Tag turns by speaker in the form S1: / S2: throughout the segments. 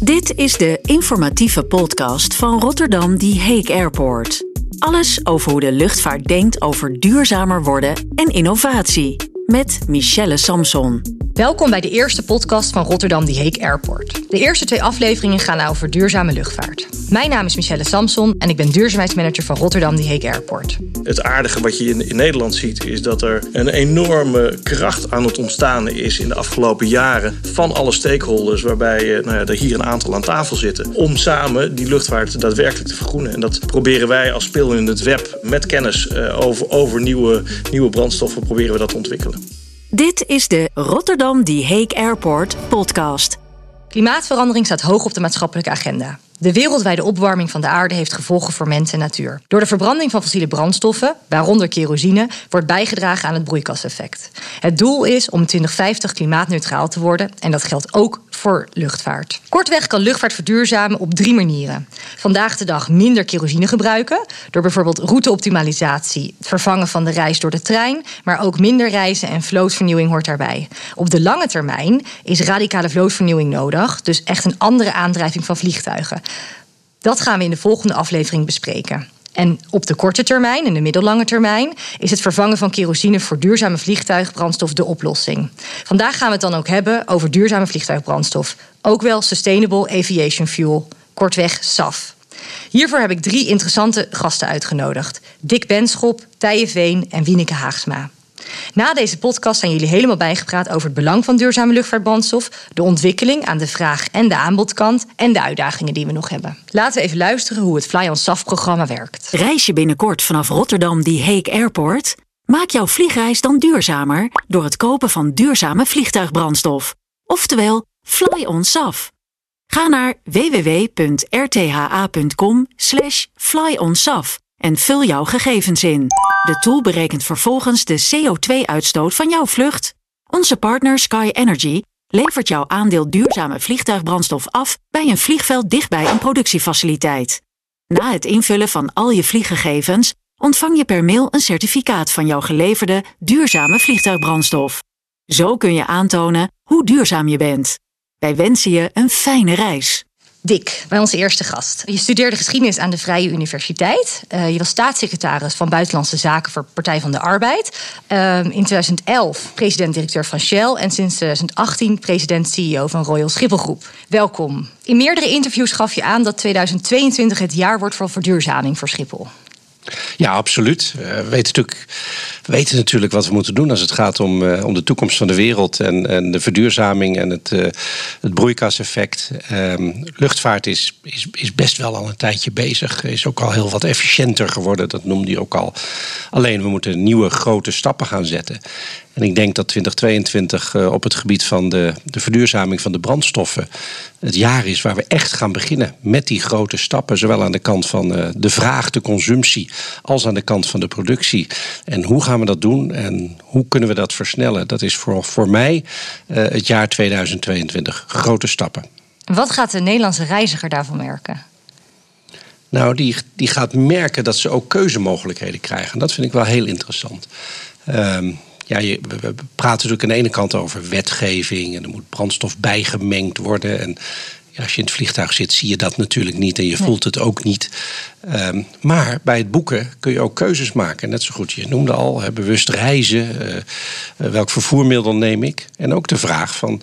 S1: Dit is de informatieve podcast van Rotterdam Die Hague Airport. Alles over hoe de luchtvaart denkt over duurzamer worden en innovatie. Met Michelle Samson.
S2: Welkom bij de eerste podcast van Rotterdam Die Hague Airport. De eerste twee afleveringen gaan over duurzame luchtvaart. Mijn naam is Michelle Samson en ik ben duurzaamheidsmanager van Rotterdam Die Hague Airport.
S3: Het aardige wat je in, in Nederland ziet is dat er een enorme kracht aan het ontstaan is in de afgelopen jaren van alle stakeholders, waarbij eh, nou ja, er hier een aantal aan tafel zitten, om samen die luchtvaart daadwerkelijk te vergroenen. En dat proberen wij als speel in het web met kennis eh, over, over nieuwe, nieuwe brandstoffen proberen we dat te ontwikkelen.
S1: Dit is de Rotterdam Die Hague Airport podcast.
S2: Klimaatverandering staat hoog op de maatschappelijke agenda. De wereldwijde opwarming van de aarde heeft gevolgen voor mens en natuur. Door de verbranding van fossiele brandstoffen, waaronder kerosine, wordt bijgedragen aan het broeikaseffect. Het doel is om 2050 klimaatneutraal te worden en dat geldt ook voor luchtvaart. Kortweg kan luchtvaart verduurzamen op drie manieren. Vandaag de dag minder kerosine gebruiken, door bijvoorbeeld routeoptimalisatie, het vervangen van de reis door de trein, maar ook minder reizen en vlootvernieuwing hoort daarbij. Op de lange termijn is radicale vlootvernieuwing nodig, dus echt een andere aandrijving van vliegtuigen. Dat gaan we in de volgende aflevering bespreken. En op de korte termijn en de middellange termijn is het vervangen van kerosine voor duurzame vliegtuigbrandstof de oplossing. Vandaag gaan we het dan ook hebben over duurzame vliegtuigbrandstof, ook wel Sustainable Aviation Fuel, kortweg SAF. Hiervoor heb ik drie interessante gasten uitgenodigd: Dick Benschop, Tije Veen en Wieneke Haagsma. Na deze podcast zijn jullie helemaal bijgepraat over het belang van duurzame luchtvaartbrandstof, de ontwikkeling aan de vraag- en de aanbodkant en de uitdagingen die we nog hebben. Laten we even luisteren hoe het Fly on SAF-programma werkt.
S1: Reis je binnenkort vanaf Rotterdam Die Hague Airport? Maak jouw vliegreis dan duurzamer door het kopen van duurzame vliegtuigbrandstof. Oftewel, Fly on SAF. Ga naar www.rtha.com slash flyonsaf en vul jouw gegevens in. De tool berekent vervolgens de CO2-uitstoot van jouw vlucht. Onze partner Sky Energy levert jouw aandeel duurzame vliegtuigbrandstof af bij een vliegveld dichtbij een productiefaciliteit. Na het invullen van al je vlieggegevens ontvang je per mail een certificaat van jouw geleverde duurzame vliegtuigbrandstof. Zo kun je aantonen hoe duurzaam je bent. Wij wensen je een fijne reis.
S2: Dick, bij onze eerste gast. Je studeerde geschiedenis aan de Vrije Universiteit. Uh, je was staatssecretaris van Buitenlandse Zaken voor Partij van de Arbeid. Uh, in 2011 president-directeur van Shell. En sinds 2018 president-CEO van Royal Schiphol Groep. Welkom. In meerdere interviews gaf je aan dat 2022 het jaar wordt voor verduurzaming voor Schiphol.
S4: Ja, absoluut. Uh, we, weten natuurlijk, natuurlijk wat we moeten doen als het gaat om, uh, om de toekomst van de wereld en, en de verduurzaming en het, uh, het broeikaseffect. Um, luchtvaart is, is, is best wel al een tijdje bezig. Is ook al heel wat efficiënter geworden, dat noemde je ook al. Alleen we moeten nieuwe grote stappen gaan zetten. En ik denk dat 2022 op het gebied van de, de verduurzaming van de brandstoffen het jaar is waar we echt gaan beginnen met die grote stappen. Zowel aan de kant van de vraag, de consumptie, als aan de kant van de productie. En hoe gaan we dat doen en hoe kunnen we dat versnellen? Dat is voor, voor mij het jaar 2022. Grote stappen.
S2: Wat gaat de Nederlandse reiziger daarvan merken?
S4: Nou, die, die gaat merken dat ze ook keuzemogelijkheden krijgen. Dat vind ik wel heel interessant. Um, ja, je, we praten natuurlijk aan de ene kant over wetgeving en er moet brandstof bijgemengd worden. En ja, als je in het vliegtuig zit, zie je dat natuurlijk niet en je voelt het ook niet. Um, maar bij het boeken kun je ook keuzes maken. Net zo goed, je noemde al, hè, bewust reizen. Uh, welk vervoermiddel neem ik? En ook de vraag van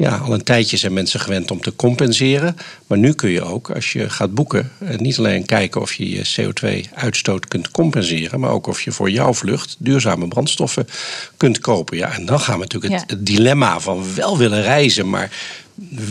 S4: ja, al een tijdje zijn mensen gewend om te compenseren. Maar nu kun je ook, als je gaat boeken, niet alleen kijken of je je CO2-uitstoot kunt compenseren, maar ook of je voor jouw vlucht duurzame brandstoffen kunt kopen. Ja, en dan gaan we natuurlijk het dilemma van wel willen reizen, maar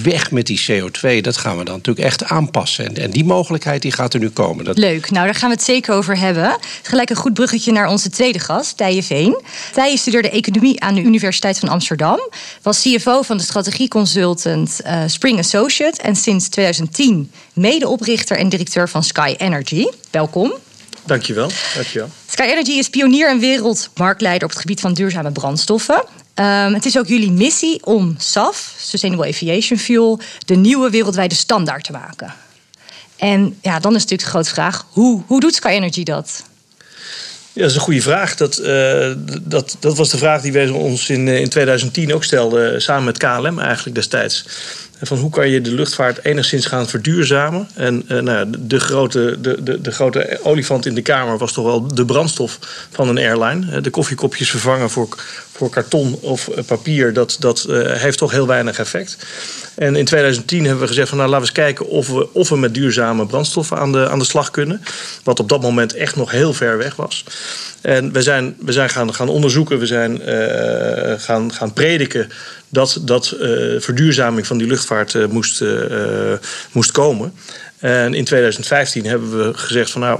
S4: weg met die CO2, dat gaan we dan natuurlijk echt aanpassen. En, en die mogelijkheid die gaat er nu komen. Dat...
S2: Leuk, nou daar gaan we het zeker over hebben. Gelijk een goed bruggetje naar onze tweede gast, Tije Veen. Tije studeerde economie aan de Universiteit van Amsterdam. Was CFO van de strategieconsultant uh, Spring Associate. En sinds 2010 medeoprichter en directeur van Sky Energy. Welkom.
S3: Dankjewel. Dankjewel.
S2: Sky Energy is pionier en wereldmarktleider op het gebied van duurzame brandstoffen. Um, het is ook jullie missie om SAF, Sustainable Aviation Fuel, de nieuwe wereldwijde standaard te maken. En ja, dan is natuurlijk de grote vraag: hoe, hoe doet Sky Energy dat?
S3: Ja, dat is een goede vraag. Dat, uh, dat, dat was de vraag die wij ons in, in 2010 ook stelden, samen met KLM eigenlijk destijds. Van hoe kan je de luchtvaart enigszins gaan verduurzamen? En uh, nou, de, grote, de, de, de, grote olifant in de kamer was toch wel de brandstof van een airline. De koffiekopjes vervangen voor, voor karton of papier, dat, dat heeft toch heel weinig effect. En in 2010 hebben we gezegd van nou laten we eens kijken of we, of we met duurzame brandstoffen aan de, aan de slag kunnen. Wat op dat moment echt nog heel ver weg was. En we zijn, we zijn gaan, gaan onderzoeken, we zijn gaan, gaan prediken dat, dat uh, verduurzaming van die luchtvaart uh, moest, moest komen. En in 2015 hebben we gezegd van nou.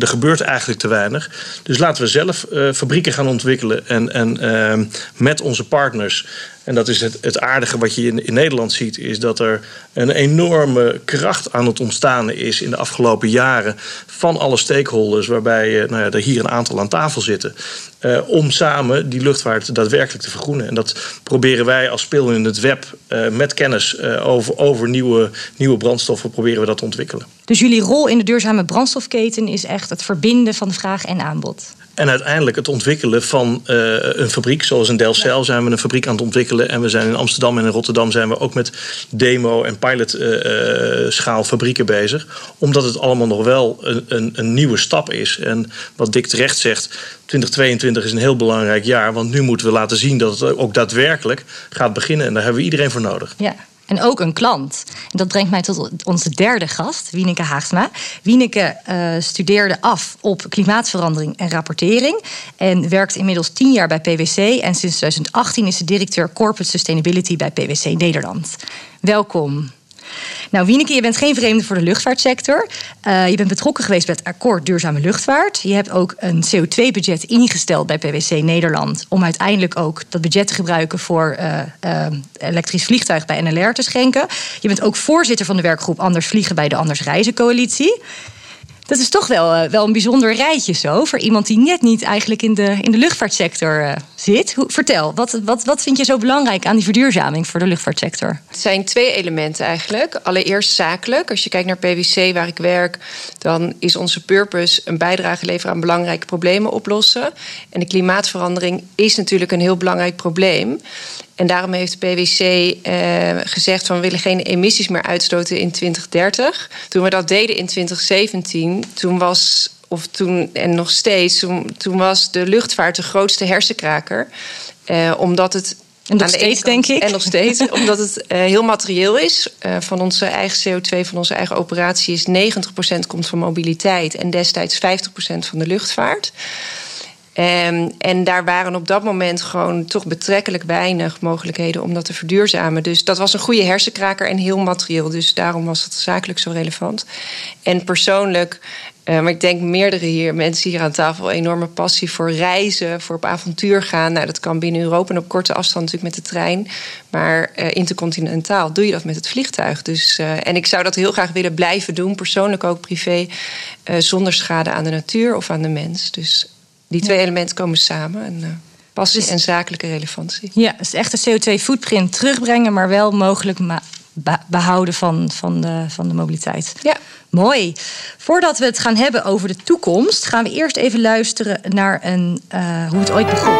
S3: Er gebeurt eigenlijk te weinig. Dus laten we zelf fabrieken gaan ontwikkelen. En, en met onze partners en dat is het, het aardige wat je in, in Nederland ziet, is dat er een enorme kracht aan het ontstaan is in de afgelopen jaren van alle stakeholders, waarbij nou ja, er hier een aantal aan tafel zitten, uh, om samen die luchtvaart daadwerkelijk te vergroenen. En dat proberen wij als speel in het web uh, met kennis over, over nieuwe, nieuwe brandstoffen, proberen we dat te ontwikkelen.
S2: Dus jullie rol in de duurzame brandstofketen is echt het verbinden van vraag en aanbod.
S3: En uiteindelijk het ontwikkelen van uh, een fabriek. Zoals in Delcel zijn we een fabriek aan het ontwikkelen. En we zijn in Amsterdam en in Rotterdam zijn we ook met demo- en pilot-schaal uh, fabrieken bezig. Omdat het allemaal nog wel een, een, een, nieuwe stap is. En wat Dick terecht zegt, 2022 is een heel belangrijk jaar. Want nu moeten we laten zien dat het ook daadwerkelijk gaat beginnen. En daar hebben we iedereen voor nodig.
S2: Ja. En ook een klant. En dat brengt mij tot onze derde gast, Wieneke Haagsma. Wieneke uh, studeerde af op klimaatverandering en rapportering. En werkt inmiddels tien jaar bij PwC. En sinds 2018 is ze directeur Corporate Sustainability bij PwC Nederland. Welkom. Nou, Wieneke, je bent geen vreemde voor de luchtvaartsector. Uh, je bent betrokken geweest bij het akkoord Duurzame Luchtvaart. Je hebt ook een CO2-budget ingesteld bij PwC Nederland. om uiteindelijk ook dat budget te gebruiken voor uh, uh, elektrisch vliegtuig bij NLR te schenken. Je bent ook voorzitter van de werkgroep Anders Vliegen bij de Anders Reizen Coalitie. Dat is toch wel, uh, wel een bijzonder rijtje zo. Voor iemand die net niet eigenlijk in de, in de luchtvaartsector uh, zit. Hoe, vertel, wat, wat, wat vind je zo belangrijk aan die verduurzaming voor de luchtvaartsector?
S5: Het zijn twee elementen eigenlijk. Allereerst zakelijk. Als je kijkt naar PwC, waar ik werk, dan is onze purpose een bijdrage leveren aan belangrijke problemen oplossen. En de klimaatverandering is natuurlijk een heel belangrijk probleem. En daarom heeft PwC eh, gezegd van we willen geen emissies meer uitstoten in 2030. Toen we dat deden in 2017, toen was of toen en nog steeds, toen, toen was de luchtvaart de grootste hersenkraker. Eh, omdat het
S2: en nog steeds,
S5: kant,
S2: denk ik.
S5: En nog steeds, omdat het uh, heel materieel is. Uh, van onze eigen CO2, van onze eigen operatie is 90% komt van mobiliteit en destijds 50% van de luchtvaart. Um, en daar waren op dat moment gewoon toch betrekkelijk weinig mogelijkheden om dat te verduurzamen. Dus dat was een goede hersenkraker en heel materieel. Dus daarom was het zakelijk zo relevant. En persoonlijk, uh, maar ik denk meerdere hier, mensen hier aan tafel, enorme passie voor reizen, voor op avontuur gaan. Nou, dat kan binnen Europa en op korte afstand natuurlijk met de trein. Maar uh, intercontinentaal doe je dat met het vliegtuig. Dus, uh, en ik zou dat heel graag willen blijven doen, persoonlijk ook privé, zonder schade aan de natuur of aan de mens. Dus die twee ja. elementen komen samen. En, uh, passie dus, en zakelijke relevantie.
S2: Ja, dus echt de CO2-footprint terugbrengen, maar wel mogelijk behouden van, van, de, van de mobiliteit.
S5: Ja.
S2: Mooi. Voordat we het gaan hebben over de toekomst, gaan we eerst even luisteren naar een, uh, hoe het ooit begon.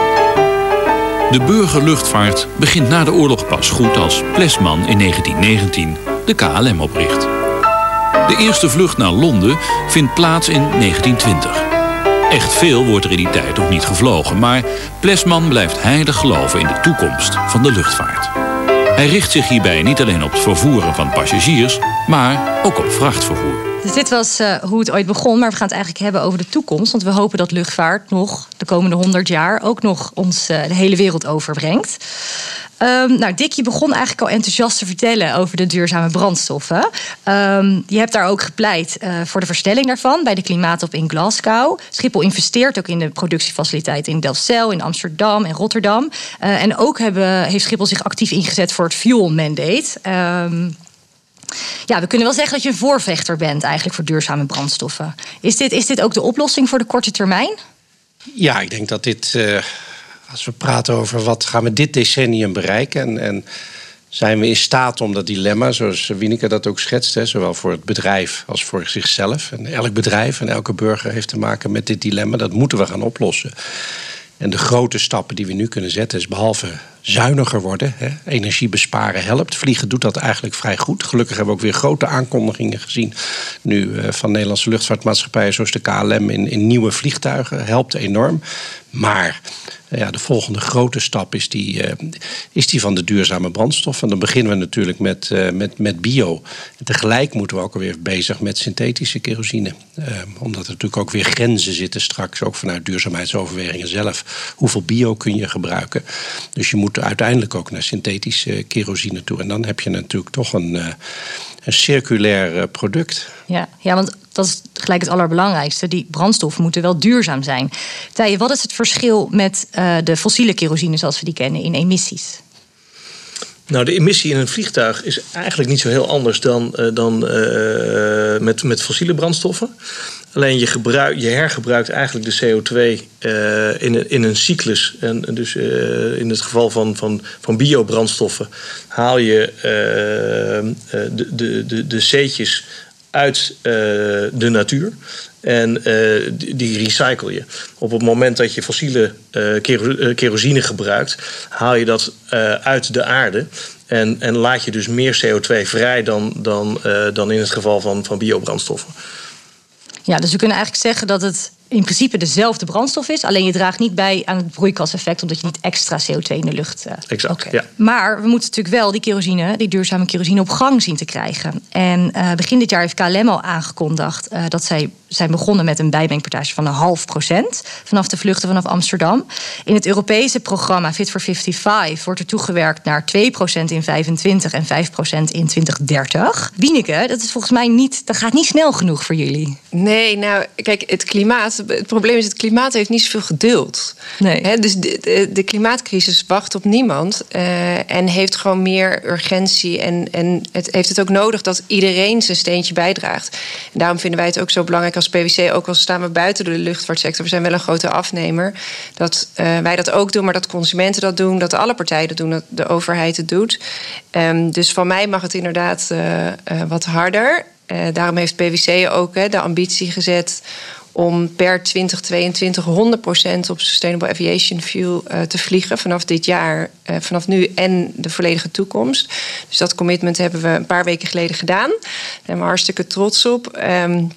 S6: De burgerluchtvaart begint na de oorlog pas goed als Plesman in 1919 de KLM opricht. De eerste vlucht naar Londen vindt plaats in 1920. Echt veel wordt er in die tijd nog niet gevlogen, maar Plesman blijft heilig geloven in de toekomst van de luchtvaart. Hij richt zich hierbij niet alleen op het vervoeren van passagiers, maar ook op vrachtvervoer.
S2: Dus dit was uh, hoe het ooit begon, maar we gaan het eigenlijk hebben over de toekomst. Want we hopen dat luchtvaart nog de komende 100 jaar ook nog ons uh, de hele wereld overbrengt. Um, nou, Dick, je begon eigenlijk al enthousiast te vertellen over de duurzame brandstoffen. Um, je hebt daar ook gepleit uh, voor de verstelling daarvan bij de Klimaatop in Glasgow. Schiphol investeert ook in de productiefaciliteiten in Delfzijl, in Amsterdam en Rotterdam. En ook hebben, heeft Schiphol zich actief ingezet voor het fuel mandate. Um, ja, we kunnen wel zeggen dat je een voorvechter bent eigenlijk voor duurzame brandstoffen. Is dit, is dit ook de oplossing voor de korte termijn?
S4: Ja, ik denk dat dit, uh, als we praten over wat gaan we dit decennium bereiken. En, en zijn we in staat om dat dilemma, zoals Wieneke dat ook schetst, hè, zowel voor het bedrijf als voor zichzelf. En elk bedrijf en elke burger heeft te maken met dit dilemma. Dat moeten we gaan oplossen. En de grote stappen die we nu kunnen zetten is behalve zuiniger worden, hè, energie besparen helpt. Vliegen doet dat eigenlijk vrij goed. Gelukkig hebben we ook weer grote aankondigingen gezien nu uh, van Nederlandse luchtvaartmaatschappijen zoals de KLM in, in nieuwe vliegtuigen. Helpt enorm. Maar ja, de volgende grote stap is die, uh, is die van de duurzame brandstof. En dan beginnen we natuurlijk met, uh, met, met bio. En tegelijk moeten we ook alweer bezig met synthetische kerosine. Uh, omdat er natuurlijk ook weer grenzen zitten straks, ook vanuit duurzaamheidsoverwegingen zelf. Hoeveel bio kun je gebruiken? Dus je moet uiteindelijk ook naar synthetische kerosine toe. En dan heb je natuurlijk toch een, een circulair product.
S2: Ja, ja, want dat is gelijk het allerbelangrijkste. Die brandstoffen moeten wel duurzaam zijn. Tijen, wat is het verschil met uh, de fossiele kerosine zoals we die kennen in emissies?
S3: Nou, de emissie in een vliegtuig is eigenlijk niet zo heel anders dan, uh, dan uh, met, met fossiele brandstoffen. Alleen je, je hergebruikt eigenlijk de CO2 uh, in, een, in een cyclus. En dus in het geval van, van, van biobrandstoffen haal je de, de, de, de C'tjes uit de natuur. En die, die recycle je. Op het moment dat je fossiele kerosine gebruikt, haal je dat uit de aarde. En, en laat je dus meer CO2 vrij dan, dan, dan in het geval van, van biobrandstoffen.
S2: Ja, dus we kunnen eigenlijk zeggen dat het in principe dezelfde brandstof is. Alleen je draagt niet bij aan het broeikaseffect, omdat je niet extra CO2 in de lucht. Uh,
S3: exact. Okay. Ja.
S2: Maar we moeten natuurlijk wel die kerosine, die duurzame kerosine, op gang zien te krijgen. En uh, begin dit jaar heeft KLM al aangekondigd uh, dat zij zijn begonnen met een bijmengpartage van een half procent vanaf de vluchten vanaf Amsterdam. In het Europese programma Fit for 55 wordt er toegewerkt naar 2 procent in 25 en 5 procent in 2030. Wieneke, dat is volgens mij niet, dat gaat niet snel genoeg voor jullie.
S5: Nee, nou kijk, het klimaat het probleem is, het klimaat heeft niet zoveel geduld.
S2: Nee.
S5: He, dus de, de, de, klimaatcrisis wacht op niemand. Uh, en heeft gewoon meer urgentie. En, en het heeft het ook nodig dat iedereen zijn steentje bijdraagt. En daarom vinden wij het ook zo belangrijk als PwC, ook al staan we buiten de luchtvaartsector, we zijn wel een grote afnemer, dat uh, wij dat ook doen, maar dat consumenten dat doen, dat alle partijen dat doen, dat de overheid het doet. Um, dus van mij mag het inderdaad uh, wat harder. daarom heeft PwC ook de ambitie gezet om per 2022 100% op Sustainable Aviation Fuel uh, te vliegen vanaf dit jaar, uh, vanaf nu en de volledige toekomst. Dus dat commitment hebben we een paar weken geleden gedaan. Daar zijn we hartstikke trots op. Um,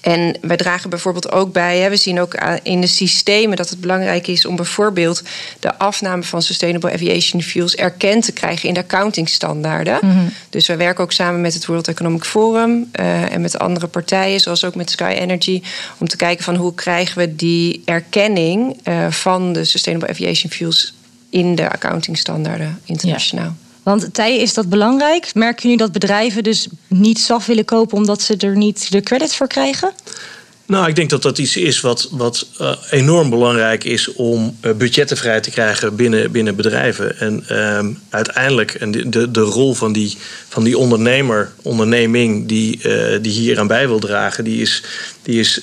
S5: en wij dragen bijvoorbeeld ook bij, hè, we zien ook in de systemen dat het belangrijk is om bijvoorbeeld de afname van Sustainable Aviation Fuels erkend te krijgen in de accountingstandaarden. Mm -hmm. Dus wij werken ook samen met het World Economic Forum uh, en met andere partijen, zoals ook met Sky Energy, om te kijken van hoe krijgen we die erkenning uh, van de Sustainable Aviation Fuels in de accountingstandaarden internationaal. Ja.
S2: Want Tij, is dat belangrijk? Merken jullie dat bedrijven dus niet SAF willen kopen omdat ze er niet de credit voor krijgen?
S3: Nou, ik denk dat dat iets is wat, wat uh, enorm belangrijk is om uh, budgetten vrij te krijgen binnen, binnen bedrijven. En uh, uiteindelijk, en de, de, de rol van die, van die ondernemer, onderneming die, uh, die hier aan bij wil dragen, die is, die is,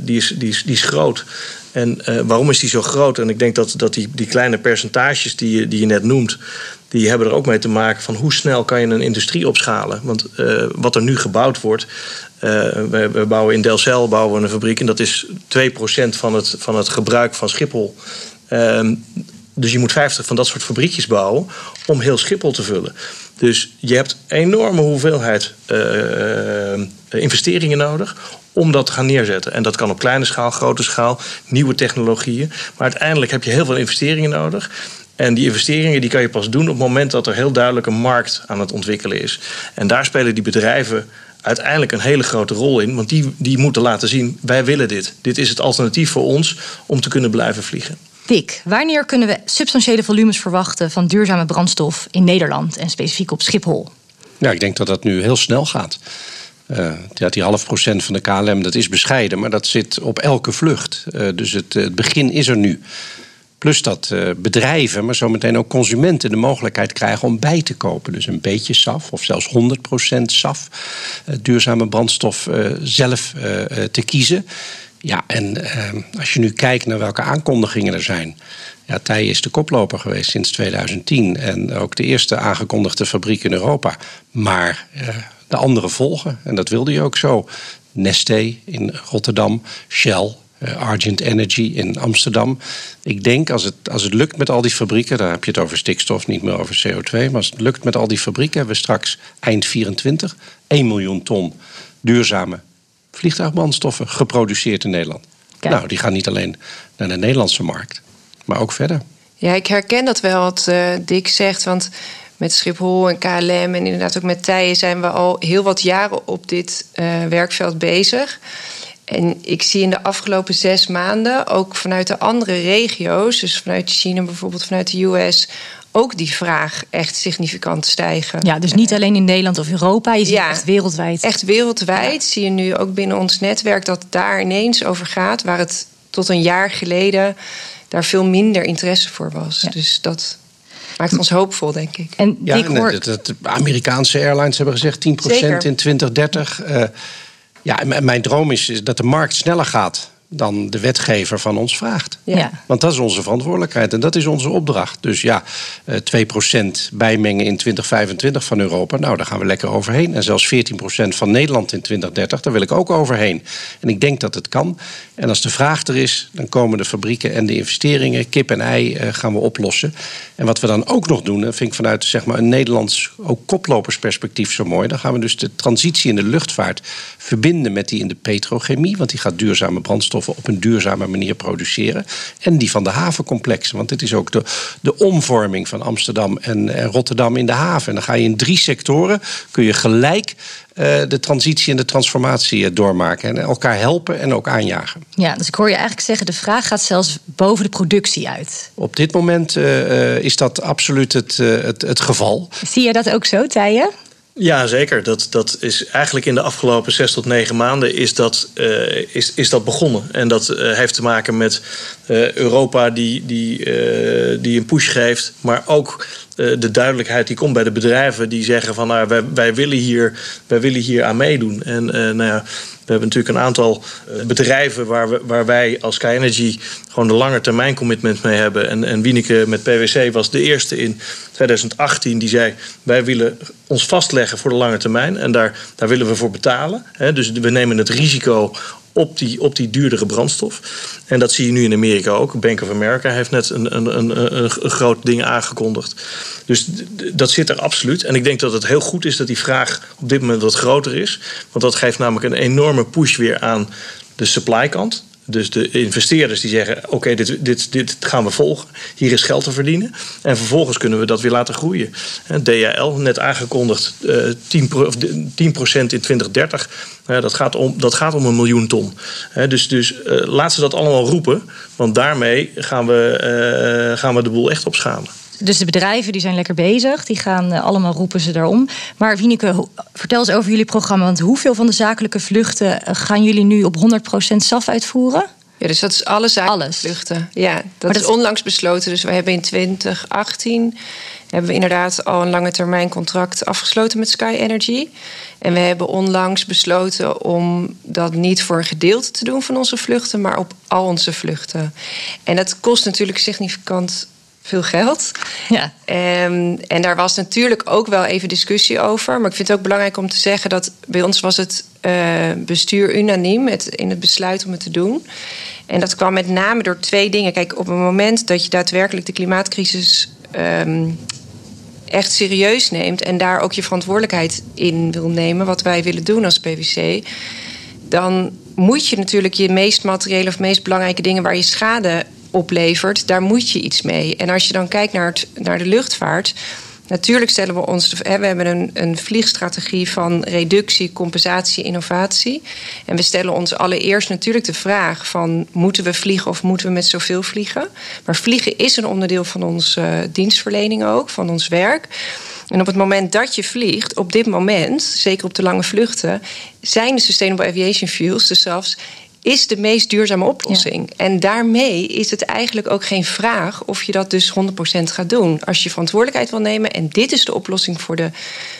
S3: die is, die is, die is groot. En waarom is die zo groot? En ik denk dat, dat die, die kleine percentages die je, die je net noemt, die hebben er ook mee te maken van hoe snel kan je een industrie opschalen. Want uh, wat er nu gebouwd wordt, uh, we, we, bouwen in Delcel bouwen we een fabriek en dat is 2% van het, van het gebruik van Schiphol. Uh, dus je moet 50 van dat soort fabriekjes bouwen om heel Schiphol te vullen. Dus je hebt enorme hoeveelheid investeringen nodig om dat te gaan neerzetten. En dat kan op kleine schaal, grote schaal, nieuwe technologieën. Maar uiteindelijk heb je heel veel investeringen nodig. En die investeringen die kan je pas doen op het moment dat er heel duidelijk een markt aan het ontwikkelen is. En daar spelen die bedrijven uiteindelijk een hele grote rol in. Want die, die moeten laten zien, wij willen dit. Dit is het alternatief voor ons om te kunnen blijven vliegen.
S2: Dick, wanneer kunnen we substantiële volumes verwachten van duurzame brandstof in Nederland en specifiek op Schiphol?
S4: Ja, ik denk dat dat nu heel snel gaat. Uh, ja, die half procent van de KLM, dat is bescheiden, maar dat zit op elke vlucht. Uh, dus het, het begin is er nu. Plus dat uh, bedrijven, maar zometeen ook consumenten de mogelijkheid krijgen om bij te kopen. Dus een beetje SAF of zelfs 100% SAF, uh, duurzame brandstof, uh, zelf te kiezen. Ja, en als je nu kijkt naar welke aankondigingen er zijn. Ja, Tij is de koploper geweest sinds 2010 en ook de eerste aangekondigde fabriek in Europa. Maar de anderen volgen en dat wilde je ook zo. Neste in Rotterdam, Shell, Argent Energy in Amsterdam. Ik denk als het, als het lukt met al die fabrieken, daar heb je het over stikstof, niet meer over CO2. Maar als het lukt met al die fabrieken, hebben we straks eind 24 1 miljoen ton duurzame vliegtuigbrandstoffen geproduceerd in Nederland. Nou, die gaan niet alleen naar de Nederlandse markt, maar ook verder.
S5: Ja, ik herken dat wel wat uh, Dick zegt. Want met Schiphol en KLM en inderdaad ook met Tijen zijn we al heel wat jaren op dit uh, werkveld bezig. En ik zie in de afgelopen zes maanden ook vanuit de andere regio's, dus vanuit China bijvoorbeeld, vanuit de US, ook die vraag echt significant stijgen.
S2: Ja, dus niet alleen in Nederland of Europa, je ziet ja, echt wereldwijd.
S5: Echt wereldwijd zie je nu ook binnen ons netwerk dat daar ineens over gaat, waar het tot een jaar geleden daar veel minder interesse voor was. Dus dat maakt ons hoopvol, denk ik.
S4: En ja, en de, de, Amerikaanse airlines hebben gezegd 10% Zeker. in 2030. Uh, ja, mijn droom is dat de markt sneller gaat dan de wetgever van ons vraagt. Ja. Want dat is onze verantwoordelijkheid en dat is onze opdracht. Dus ja, 2% eh, bijmengen in 2025 van Europa, nou daar gaan we lekker overheen. En zelfs 14% van Nederland in 2030, daar wil ik ook overheen. En ik denk dat het kan. En als de vraag er is, dan komen de fabrieken en de investeringen, kip en ei, eh, gaan we oplossen. En wat we dan ook nog doen, dat vind ik vanuit zeg maar, een Nederlands ook koplopersperspectief zo mooi. Dan gaan we dus de transitie in de luchtvaart verbinden met die in de petrochemie, want die gaat duurzame brandstof op een duurzame manier produceren. En die van de havencomplexen. Want dit is ook de, de omvorming van Amsterdam en, en Rotterdam in de haven. En dan ga je in drie sectoren, kun je gelijk uh, de transitie en de transformatie uh, doormaken. En elkaar helpen en ook aanjagen.
S2: Ja, dus ik hoor je eigenlijk zeggen, de vraag gaat zelfs boven de productie uit.
S4: Op dit moment uh, is dat absoluut het, het, het geval.
S2: Zie je dat ook zo, Tijen?
S3: Ja, zeker. Dat, dat is eigenlijk in de afgelopen zes tot negen maanden is dat, uh, is, is dat begonnen. En dat uh, heeft te maken met uh, Europa die, die, die een push geeft, maar ook de duidelijkheid die komt bij de bedrijven die zeggen van nou, wij, wij, willen, hier, wij willen hier aan meedoen. En nou ja, we hebben natuurlijk een aantal bedrijven waar, we, waar wij als Sky Energy gewoon de lange termijn commitment mee hebben. En, en Wieneke met PwC was de eerste in 2018 die zei: wij willen ons vastleggen voor de lange termijn en daar, daar willen we voor betalen. dus we nemen het risico op die, op die duurdere brandstof. En dat zie je nu in Amerika ook. Bank of America heeft net een, een, een, een, groot ding aangekondigd. Dus dat zit er absoluut. En ik denk dat het heel goed is dat die vraag op dit moment wat groter is. Want dat geeft namelijk een enorme push weer aan de supply kant. Dus de investeerders die zeggen: oké, dit, dit, dit gaan we volgen. Hier is geld te verdienen. En vervolgens kunnen we dat weer laten groeien. DHL, net aangekondigd, 10, 10 in 2030. Dat gaat, om, dat gaat om een miljoen ton. Dus, dus eh, laat ze dat allemaal roepen. Want daarmee gaan we, eh, gaan we de boel echt opschalen.
S2: Dus de bedrijven die zijn lekker bezig. Die gaan uh, allemaal roepen ze daarom. Maar Wieneke, vertel eens over jullie programma. Want hoeveel van de zakelijke vluchten eh, gaan jullie nu op 100% SAF uitvoeren?
S5: Ja, dus dat is alle zakelijke vluchten. Ja, dat, is onlangs besloten. Dus we hebben in 2018 hebben we inderdaad al een lange termijn contract afgesloten met Sky Energy. En we hebben onlangs besloten om dat niet voor een gedeelte te doen van onze vluchten, maar op al onze vluchten. En dat kost natuurlijk significant veel geld. Ja. Um, en daar was natuurlijk ook wel even discussie over. Maar ik vind het ook belangrijk om te zeggen dat bij ons was het uh, bestuur unaniem in het besluit om het te doen. En dat kwam met name door twee dingen. Kijk, op het moment dat je daadwerkelijk de klimaatcrisis um, echt serieus neemt en daar ook je verantwoordelijkheid in wil nemen, wat wij willen doen als PwC, dan moet je natuurlijk je meest materiële of meest belangrijke dingen waar je schade oplevert, daar moet je iets mee. En als je dan kijkt naar, het, naar de luchtvaart. Natuurlijk stellen we ons. We hebben een, een vliegstrategie van reductie, compensatie, innovatie. En we stellen ons allereerst natuurlijk de vraag: van moeten we vliegen of moeten we met zoveel vliegen? Maar vliegen is een onderdeel van onze uh, dienstverlening ook, van ons werk. En op het moment dat je vliegt, op dit moment, zeker op de lange vluchten, zijn de Sustainable Aviation Fuels, dus zelfs is de meest duurzame oplossing. En daarmee is het eigenlijk ook geen vraag of je dat dus 100% gaat doen. Als je verantwoordelijkheid wil nemen en dit is de oplossing voor de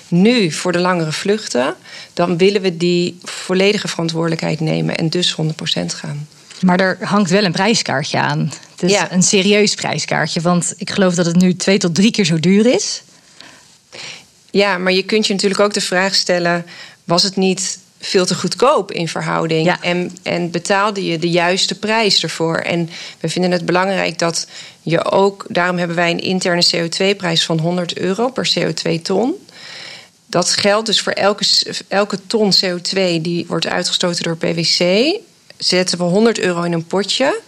S5: nu, voor de langere vluchten, dan willen we die volledige verantwoordelijkheid nemen en dus 100% gaan.
S2: Maar er hangt wel een prijskaartje aan. Het is een serieus prijskaartje, want ik geloof dat het nu twee tot drie keer zo duur is.
S5: Ja, maar je kunt je natuurlijk ook de vraag stellen: was het niet veel te goedkoop in verhouding. En, en betaalde je de juiste prijs ervoor. En we vinden het belangrijk dat je ook, daarom hebben wij een interne CO2-prijs van 100 euro per CO2-ton. Dat geldt dus voor elke, elke ton CO2 die wordt uitgestoten door PwC zetten we 100 euro in een potje.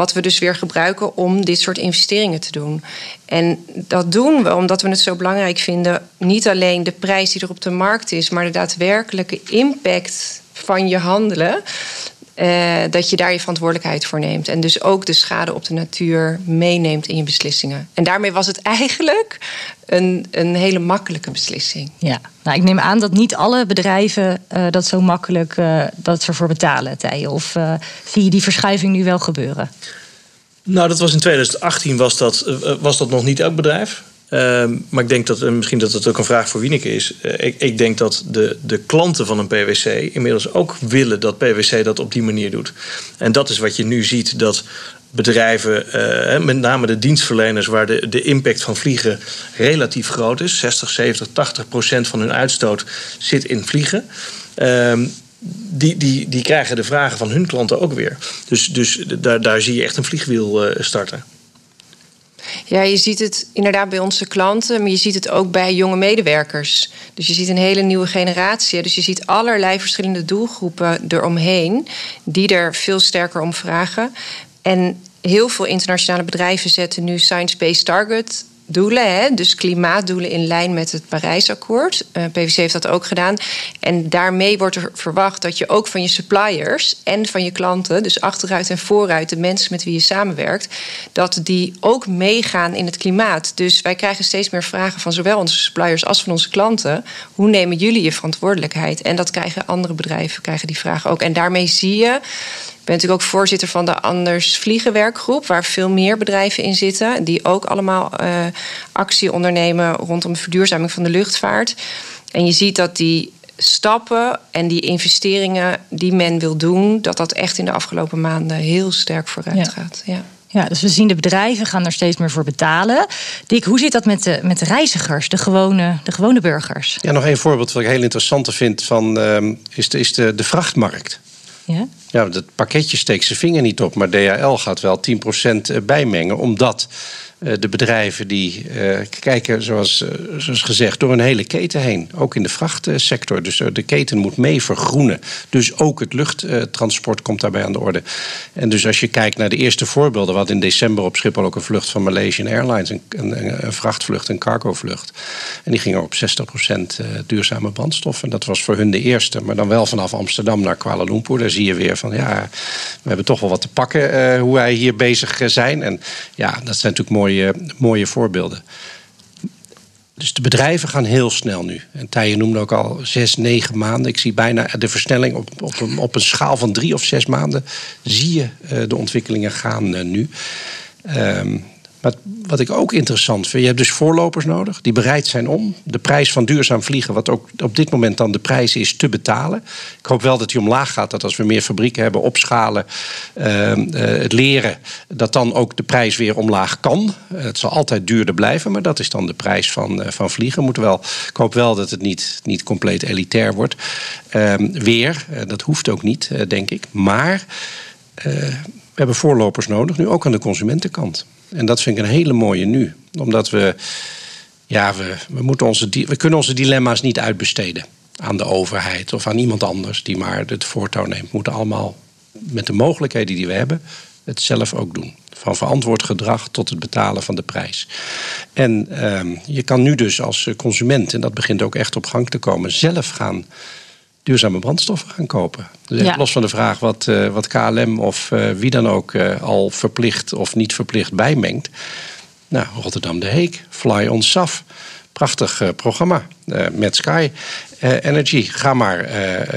S5: Wat we dus weer gebruiken om dit soort investeringen te doen. En dat doen we omdat we het zo belangrijk vinden. Niet alleen de prijs die er op de markt is, maar de daadwerkelijke impact van je handelen. Uh, dat je daar je verantwoordelijkheid voor neemt. En dus ook de schade op de natuur meeneemt in je beslissingen. En daarmee was het eigenlijk een, een hele makkelijke beslissing.
S2: Ja, nou, ik neem aan dat niet alle bedrijven uh, dat zo makkelijk uh, dat ervoor betalen, Thije. Of zie je die verschuiving nu wel gebeuren?
S3: Nou, dat was in 2018 was dat, was dat nog niet elk bedrijf. Uh, maar ik denk dat, en misschien dat het ook een vraag voor Wieneke is. Uh, ik, ik, denk dat de, de klanten van een PwC inmiddels ook willen dat PwC dat op die manier doet. En dat is wat je nu ziet, dat bedrijven, uh, met name de dienstverleners, waar de, de impact van vliegen relatief groot is. 60, 70, 80 procent van hun uitstoot zit in vliegen. Ehm, die, die, die krijgen de vragen van hun klanten ook weer. Dus, dus daar, daar zie je echt een vliegwiel starten.
S5: Ja, je ziet het inderdaad bij onze klanten, maar je ziet het ook bij jonge medewerkers. Dus je ziet een hele nieuwe generatie. Dus je ziet allerlei verschillende doelgroepen eromheen die er veel sterker om vragen. En heel veel internationale bedrijven zetten nu science-based target doelen, hè, dus klimaatdoelen in lijn met het Parijsakkoord. Eh, PwC heeft dat ook gedaan. En daarmee wordt er verwacht dat je ook van je suppliers en van je klanten, dus achteruit en vooruit, de mensen met wie je samenwerkt, dat die ook meegaan in het klimaat. Dus wij krijgen steeds meer vragen van zowel onze suppliers als van onze klanten. Hoe nemen jullie je verantwoordelijkheid? En dat krijgen andere bedrijven, krijgen die vragen ook. En daarmee zie je ben natuurlijk ook voorzitter van de Anders Vliegen werkgroep, waar veel meer bedrijven in zitten, die ook allemaal uh, actie ondernemen rondom de verduurzaming van de luchtvaart. En je ziet dat die stappen en die investeringen die men wil doen, dat dat echt in de afgelopen maanden heel sterk vooruit ja. gaat. Ja.
S2: Ja, dus we zien de bedrijven gaan er steeds meer voor betalen. Dick, hoe zit dat met de, met de reizigers, de gewone, de gewone burgers?
S4: Ja, nog één voorbeeld wat ik heel interessant vind van, uh, is, de, is de, de vrachtmarkt. Ja? Ja, dat pakketje steekt zijn vinger niet op, maar DHL gaat wel 10% bijmengen, omdat eh, de bedrijven die uh, kijken, zoals, uh, zoals gezegd, door een hele keten heen. Ook in de vrachtsector. Dus de keten moet mee vergroenen. Dus ook het luchttransport komt daarbij aan de orde. En dus als je kijkt naar de eerste voorbeelden. wat in december op Schiphol ook een vlucht van Malaysian Airlines. Een, een, een vrachtvlucht, een cargovlucht. En die ging op 60% duurzame brandstof. En dat was voor hun de eerste. Maar dan wel vanaf Amsterdam naar Kuala Lumpur. Daar zie je weer van ja, we hebben toch wel wat te pakken. hoe wij hier bezig zijn. En ja, dat zijn natuurlijk mooie mooie, mooie voorbeelden. Dus de bedrijven gaan heel snel nu. En Thije noemde ook al zes, negen maanden. Ik zie bijna de versnelling op, op, een, op een schaal van drie of zes maanden. Zie je uh, de ontwikkelingen gaan uh, nu. Um, maar wat ik ook interessant vind, je hebt dus voorlopers nodig die bereid zijn om de prijs van duurzaam vliegen, wat ook op dit moment dan de prijs is, te betalen. Ik hoop wel dat die omlaag gaat, dat als we meer fabrieken hebben, opschalen, uh, het leren, dat dan ook de prijs weer omlaag kan. Uh, het zal altijd duurder blijven, maar dat is dan de prijs van, van vliegen. Moet wel, ik hoop wel dat het niet, niet compleet elitair wordt. Ehm, weer, dat hoeft ook niet, denk ik. Maar we hebben voorlopers nodig, nu ook aan de consumentenkant. En dat vind ik een hele mooie nu. Omdat we, ja, we, we, moeten onze, we kunnen onze dilemma's niet uitbesteden aan de overheid of aan iemand anders die maar het voortouw neemt. We moeten allemaal met de mogelijkheden die we hebben het zelf ook doen. Van verantwoord gedrag tot het betalen van de prijs. En uh, je kan nu dus als consument, en dat begint ook echt op gang te komen, zelf gaan duurzame brandstoffen gaan kopen. Dus ja. los van de vraag wat, uh, wat KLM of uh, wie dan ook uh, al verplicht of niet verplicht bijmengt. Nou, Rotterdam de Heek, Fly on SAF. prachtig programma met Sky Energy. Ga maar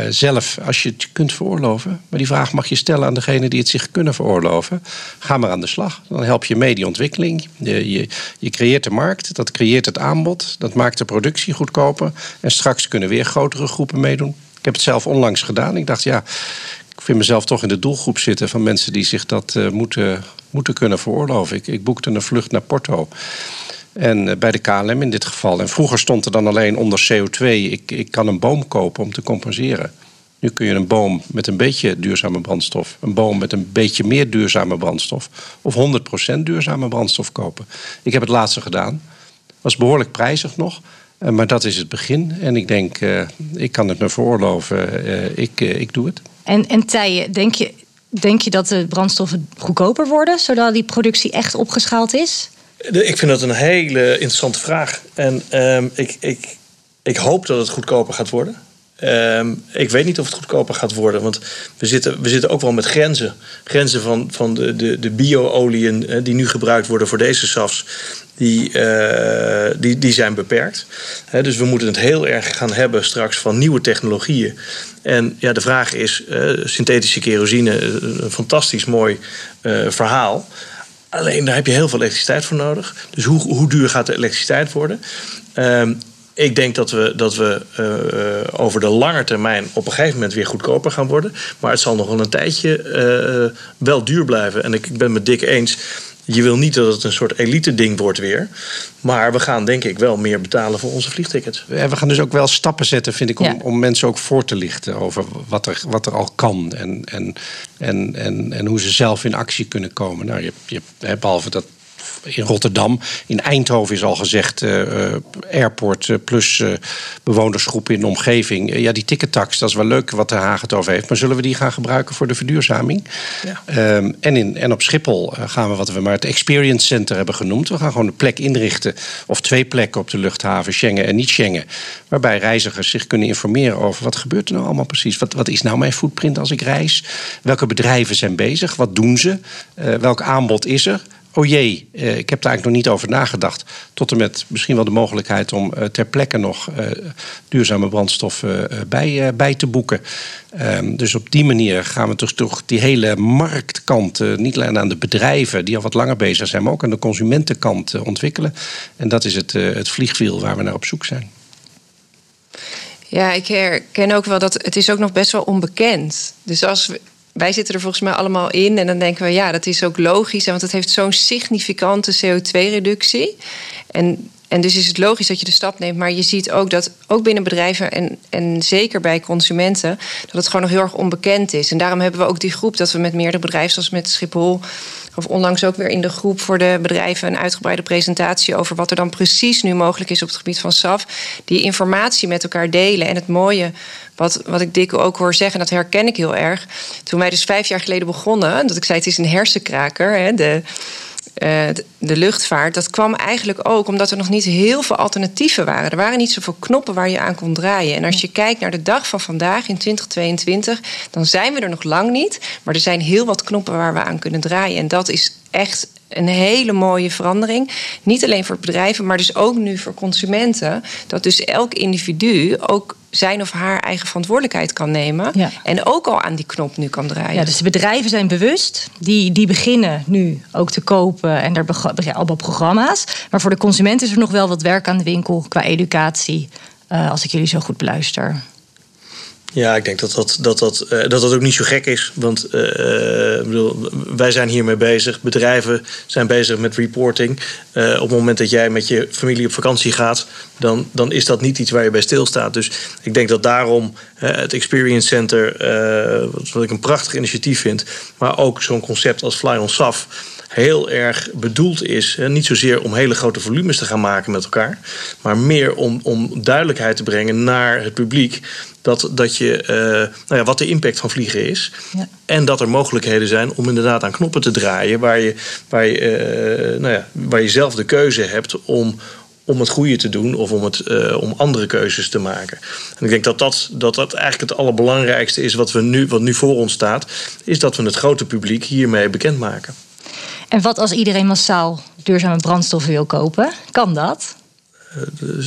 S4: zelf, als je het kunt veroorloven. Maar die vraag mag je stellen aan degene die het zich kunnen veroorloven. Ga maar aan de slag. Dan help je mee die ontwikkeling. Je, je, je creëert de markt, dat creëert het aanbod. Dat maakt de productie goedkoper. En straks kunnen weer grotere groepen meedoen. Ik heb het zelf onlangs gedaan. Ik dacht, ja, ik vind mezelf toch in de doelgroep zitten van mensen die zich dat uh, moeten, moeten kunnen veroorloven. Ik, ik boekte een vlucht naar Porto. En uh, bij de KLM in dit geval. En vroeger stond er dan alleen onder CO2: ik, ik kan een boom kopen om te compenseren. Nu kun je een boom met een beetje duurzame brandstof, een boom met een beetje meer duurzame brandstof of 100% duurzame brandstof kopen. Ik heb het laatste gedaan. Was behoorlijk prijzig nog. Uh, maar dat is het begin. En ik denk, uh, ik kan het me veroorloven. Uh, ik, ik doe het.
S2: En, en Tijen, denk je, denk je dat de brandstoffen goedkoper worden, zodat die productie echt opgeschaald is?
S3: Ik vind dat een hele interessante vraag. En um, ik, ik, ik hoop dat het goedkoper gaat worden. Um, ik weet niet of het goedkoper gaat worden. Want we zitten, we zitten ook wel met grenzen. Grenzen van, van de, de, de bio-oliën die nu gebruikt worden voor deze SAFs. Die, uh, die, die zijn beperkt. Dus we moeten het heel erg gaan hebben straks van nieuwe technologieën. En ja, de vraag is: uh, synthetische kerosine, een fantastisch mooi verhaal. Alleen daar heb je heel veel elektriciteit voor nodig. Dus hoe, hoe duur gaat de elektriciteit worden? Um, ik denk dat we, dat we uh, over de lange termijn op een gegeven moment weer goedkoper gaan worden. Maar het zal nog wel een tijdje uh, wel duur blijven. En ik, ik ben het met Dick eens. Je wil niet dat het een soort elite ding wordt weer. Maar we gaan denk ik wel meer betalen voor onze vliegtickets.
S4: Ja, we gaan dus ook wel stappen zetten, vind ik, om, ja. om mensen ook voor te lichten over wat er, wat er al kan. En, en, en, en, en hoe ze zelf in actie kunnen komen. Nou, je, je, behalve dat in Rotterdam. In Eindhoven is al gezegd, uh, airport plus uh, bewonersgroepen in de omgeving. ja, die tickettax, dat is wel leuk wat de Haag het over heeft. Maar zullen we die gaan gebruiken voor de verduurzaming? Ja. Um, en, in, en op Schiphol gaan we wat we maar het Experience Center hebben genoemd. We gaan gewoon een plek inrichten, of twee plekken op de luchthaven, Schengen en niet Schengen. Waarbij reizigers zich kunnen informeren over wat gebeurt er nou allemaal precies. Wat, wat is nou mijn footprint als ik reis? Welke bedrijven zijn bezig? Wat doen ze? Uh, welk aanbod is er? Oh jee, uh, ik heb daar eigenlijk nog niet over nagedacht. Tot en met misschien wel de mogelijkheid om uh, ter plekke nog uh, duurzame brandstoffen bij, bij te boeken. Um, dus op die manier gaan we dus toch die hele marktkant, niet alleen aan de bedrijven die al wat langer bezig zijn, maar ook aan de consumentenkant ontwikkelen. En dat is het, het vliegwiel waar we naar op zoek zijn.
S5: Ja, ik herken ook wel dat het is ook nog best wel onbekend. Dus als we, wij zitten er volgens mij allemaal in. En dan denken we, ja, dat is ook logisch. Want het heeft zo'n significante CO2-reductie. En, en dus is het logisch dat je de stap neemt. Maar je ziet ook dat, ook binnen bedrijven en, en zeker bij consumenten, dat het gewoon nog heel erg onbekend is. En daarom hebben we ook die groep dat we met meerdere bedrijven, zoals met Schiphol, of onlangs ook weer in de groep voor de bedrijven een uitgebreide presentatie over wat er dan precies nu mogelijk is op het gebied van SAF. Die informatie met elkaar delen. En het mooie, wat, wat ik Dikke ook hoor zeggen, dat herken ik heel erg. Toen wij dus vijf jaar geleden begonnen, dat ik zei het is een hersenkraker. Hè, de, de luchtvaart, dat kwam eigenlijk ook omdat er nog niet heel veel alternatieven waren. Er waren niet zoveel knoppen waar je aan kon draaien. En als je kijkt naar de dag van vandaag in 2022, dan zijn we er nog lang niet. Maar er zijn heel wat knoppen waar we aan kunnen draaien. En dat is echt een hele mooie verandering. Niet alleen voor bedrijven, maar dus ook nu voor consumenten. Dat dus elk individu ook zijn of haar eigen verantwoordelijkheid kan nemen. Ja. En ook al aan die knop nu kan draaien.
S2: Ja, dus de bedrijven zijn bewust. Die, die beginnen nu ook te kopen en er beginnen allemaal programma's. Maar voor de consument is er nog wel wat werk aan de winkel qua educatie. Uh, als ik jullie zo goed beluister.
S3: Ja, ik denk dat dat, dat, dat, uh, dat, dat ook niet zo gek is. Want uh, bedoel, wij zijn hiermee bezig. Bedrijven zijn bezig met reporting. Op het moment dat jij met je familie op vakantie gaat, dan, dan is dat niet iets waar je bij stilstaat. Dus ik denk dat daarom het Experience Center, wat ik een prachtig initiatief vind, maar ook zo'n concept als Fly on SAF heel erg bedoeld is. Hè, niet zozeer om hele grote volumes te gaan maken met elkaar, maar meer om, om duidelijkheid te brengen naar het publiek. Dat, dat je, uh, nou ja, wat de impact van vliegen is. Ja. En dat er mogelijkheden zijn om inderdaad aan knoppen te draaien. Waar je, waar je, uh, nou ja, waar je zelf de keuze hebt om, om het goede te doen of om, het, uh, om andere keuzes te maken. En ik denk dat dat, dat dat eigenlijk het allerbelangrijkste is wat, we nu, wat nu voor ons staat. Is dat we het grote publiek hiermee bekendmaken.
S2: En wat als iedereen massaal duurzame brandstoffen wil kopen? Kan dat?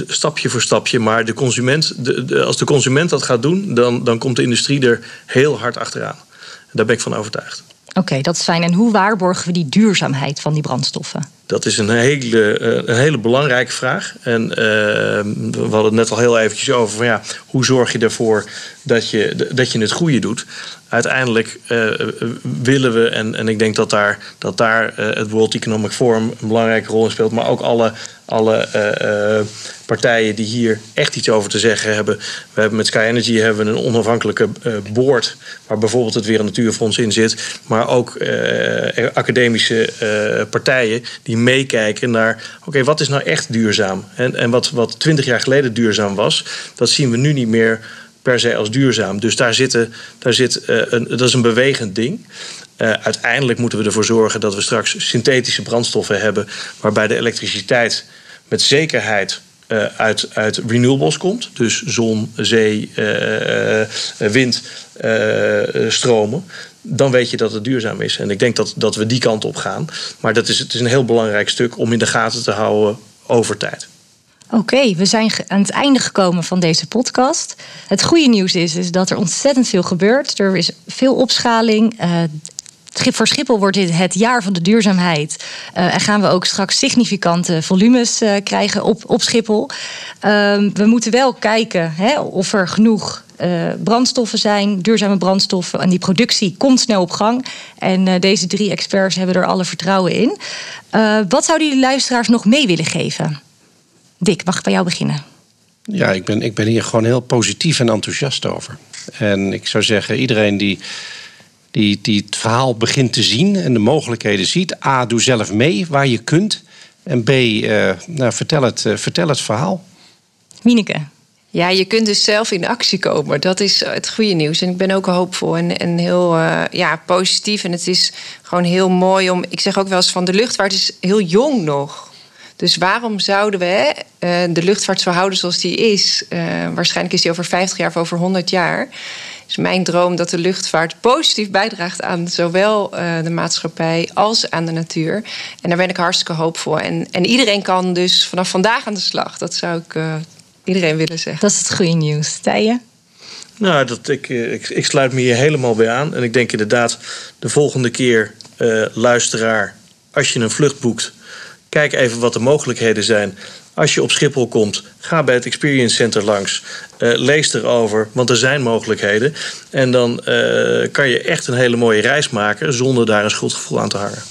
S3: stapje voor stapje. Maar de consument, de, als de consument dat gaat doen, dan, dan komt de industrie er heel hard achteraan. Daar ben ik van overtuigd.
S2: Oké, dat is fijn. En hoe waarborgen we die duurzaamheid van die brandstoffen?
S3: Dat is een hele, eh, een hele belangrijke vraag. En uh, we hadden het net al heel eventjes over van ja, hoe zorg je ervoor dat je, dat je het goede doet. Uiteindelijk uh, willen we, en, en ik denk dat daar, dat daar het World Economic Forum een belangrijke rol in speelt, maar ook alle alle uh, partijen die hier echt iets over te zeggen hebben. We hebben met Sky Energy hebben we een onafhankelijke board waar bijvoorbeeld het Weer- Natuurfonds in zit, maar ook academische partijen die meekijken naar oké, wat is nou echt duurzaam? En, en wat, wat 20 jaar geleden duurzaam was, dat zien we nu niet meer per se als duurzaam. Dus daar, zitten, daar zit, een, dat is een bewegend ding. Uh, uiteindelijk moeten we ervoor zorgen dat we straks synthetische brandstoffen hebben, waarbij de elektriciteit met zekerheid uit, uit renewables komt. Dus zon, zee, uh, wind, stromen. Dan weet je dat het duurzaam is. En ik denk dat, dat we die kant op gaan. Maar dat is, het is een heel belangrijk stuk om in de gaten te houden over tijd.
S2: Oké, we zijn aan het einde gekomen van deze podcast. Het goede nieuws is, is dat er ontzettend veel gebeurt. Er is veel opschaling. Voor Schiphol wordt dit het jaar van de duurzaamheid. Uh, en gaan we ook straks significante volumes uh, krijgen op, op Schiphol. Uh, we moeten wel kijken hè, of er genoeg brandstoffen zijn, duurzame brandstoffen. En die productie komt snel op gang. En deze drie experts hebben er alle vertrouwen in. Wat zouden jullie luisteraars nog mee willen geven? Dick, mag ik bij jou beginnen?
S4: Ja, ik ben, ik ben hier gewoon heel positief en enthousiast over. En ik zou zeggen, iedereen die die, die het verhaal begint te zien en de mogelijkheden ziet. A, doe zelf mee waar je kunt. En B, uh, nou, vertel, het, uh, vertel het verhaal.
S2: Mieneke.
S5: Ja, je kunt dus zelf in actie komen. Dat is het goede nieuws. En ik ben ook hoopvol en, en heel uh, ja, positief. En het is gewoon heel mooi om. Ik zeg ook wel eens van de luchtvaart is heel jong nog. Dus waarom zouden we de luchtvaart zo houden zoals die is? waarschijnlijk is die over 50 jaar of over 100 jaar is mijn droom dat de luchtvaart positief bijdraagt aan zowel uh, de maatschappij als aan de natuur. En daar ben ik hartstikke hoopvol. En, en iedereen kan dus vanaf vandaag aan de slag. Dat zou ik uh, iedereen willen zeggen.
S2: Dat is het goede nieuws. Tijen?
S3: Nou, dat, ik, ik, ik, sluit me hier helemaal bij aan. En ik denk inderdaad, de volgende keer, uh, luisteraar, als je een vlucht boekt, kijk even wat de mogelijkheden zijn. Als je op Schiphol komt, ga bij het Experience Center langs. Uh, lees erover, want er zijn mogelijkheden. En dan uh, kan je echt een hele mooie reis maken zonder daar een schuldgevoel aan te hangen.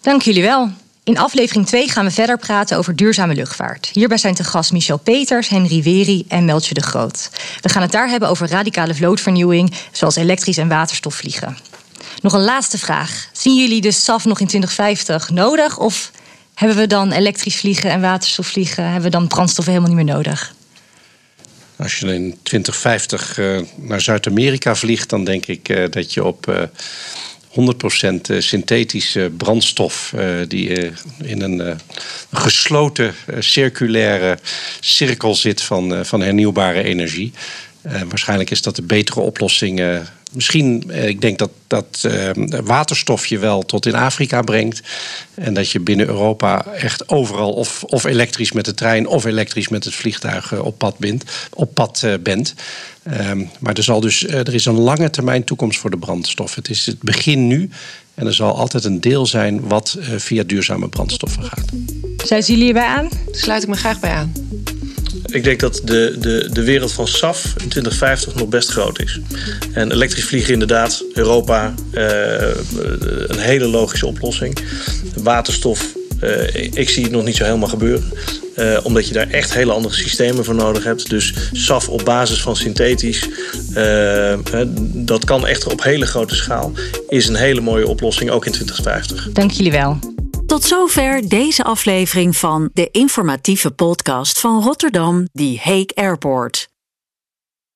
S2: Dank jullie wel. In aflevering 2 gaan we verder praten over duurzame luchtvaart. Hierbij zijn te gast Michel Peters, Henry Weri en Meltje de Groot. We gaan het daar hebben over radicale vlootvernieuwing, zoals elektrisch en waterstofvliegen. Nog een laatste vraag. Zien jullie de SAF nog in 2050 nodig? Of hebben we dan elektrisch vliegen en waterstofvliegen? Hebben we dan brandstoffen helemaal niet meer nodig?
S4: Als je in 2050 uh, naar Zuid-Amerika vliegt, dan denk ik uh, dat je op uh, 100% synthetische brandstof, die in een gesloten circulaire cirkel zit van, van hernieuwbare energie. waarschijnlijk is dat de betere oplossing misschien, eh, ik denk dat dat uh, waterstof je wel tot in Afrika brengt. En dat je binnen Europa echt overal of, of elektrisch met de trein of elektrisch met het vliegtuig uh, op pad bent. Op pad, uh, bent. Um, maar er, zal dus, er is een lange termijn toekomst voor de brandstof. Het is het begin nu. En er zal altijd een deel zijn wat via duurzame brandstoffen gaat.
S2: Sluiten jullie erbij aan?
S5: Sluit ik me graag bij aan.
S3: Ik denk dat de, de, de wereld van SAF in 2050 nog best groot is. En elektrisch vliegen inderdaad, Europa, uh, een hele logische oplossing. Waterstof, uh, ik zie het nog niet zo helemaal gebeuren. Uh, omdat je daar echt hele andere systemen voor nodig hebt. Dus SAF op basis van synthetisch, dat kan echter op hele grote schaal. Is een hele mooie oplossing, ook in 2050.
S2: Dank jullie wel.
S1: Tot zover deze aflevering van de informatieve podcast van Rotterdam, die Hague Airport.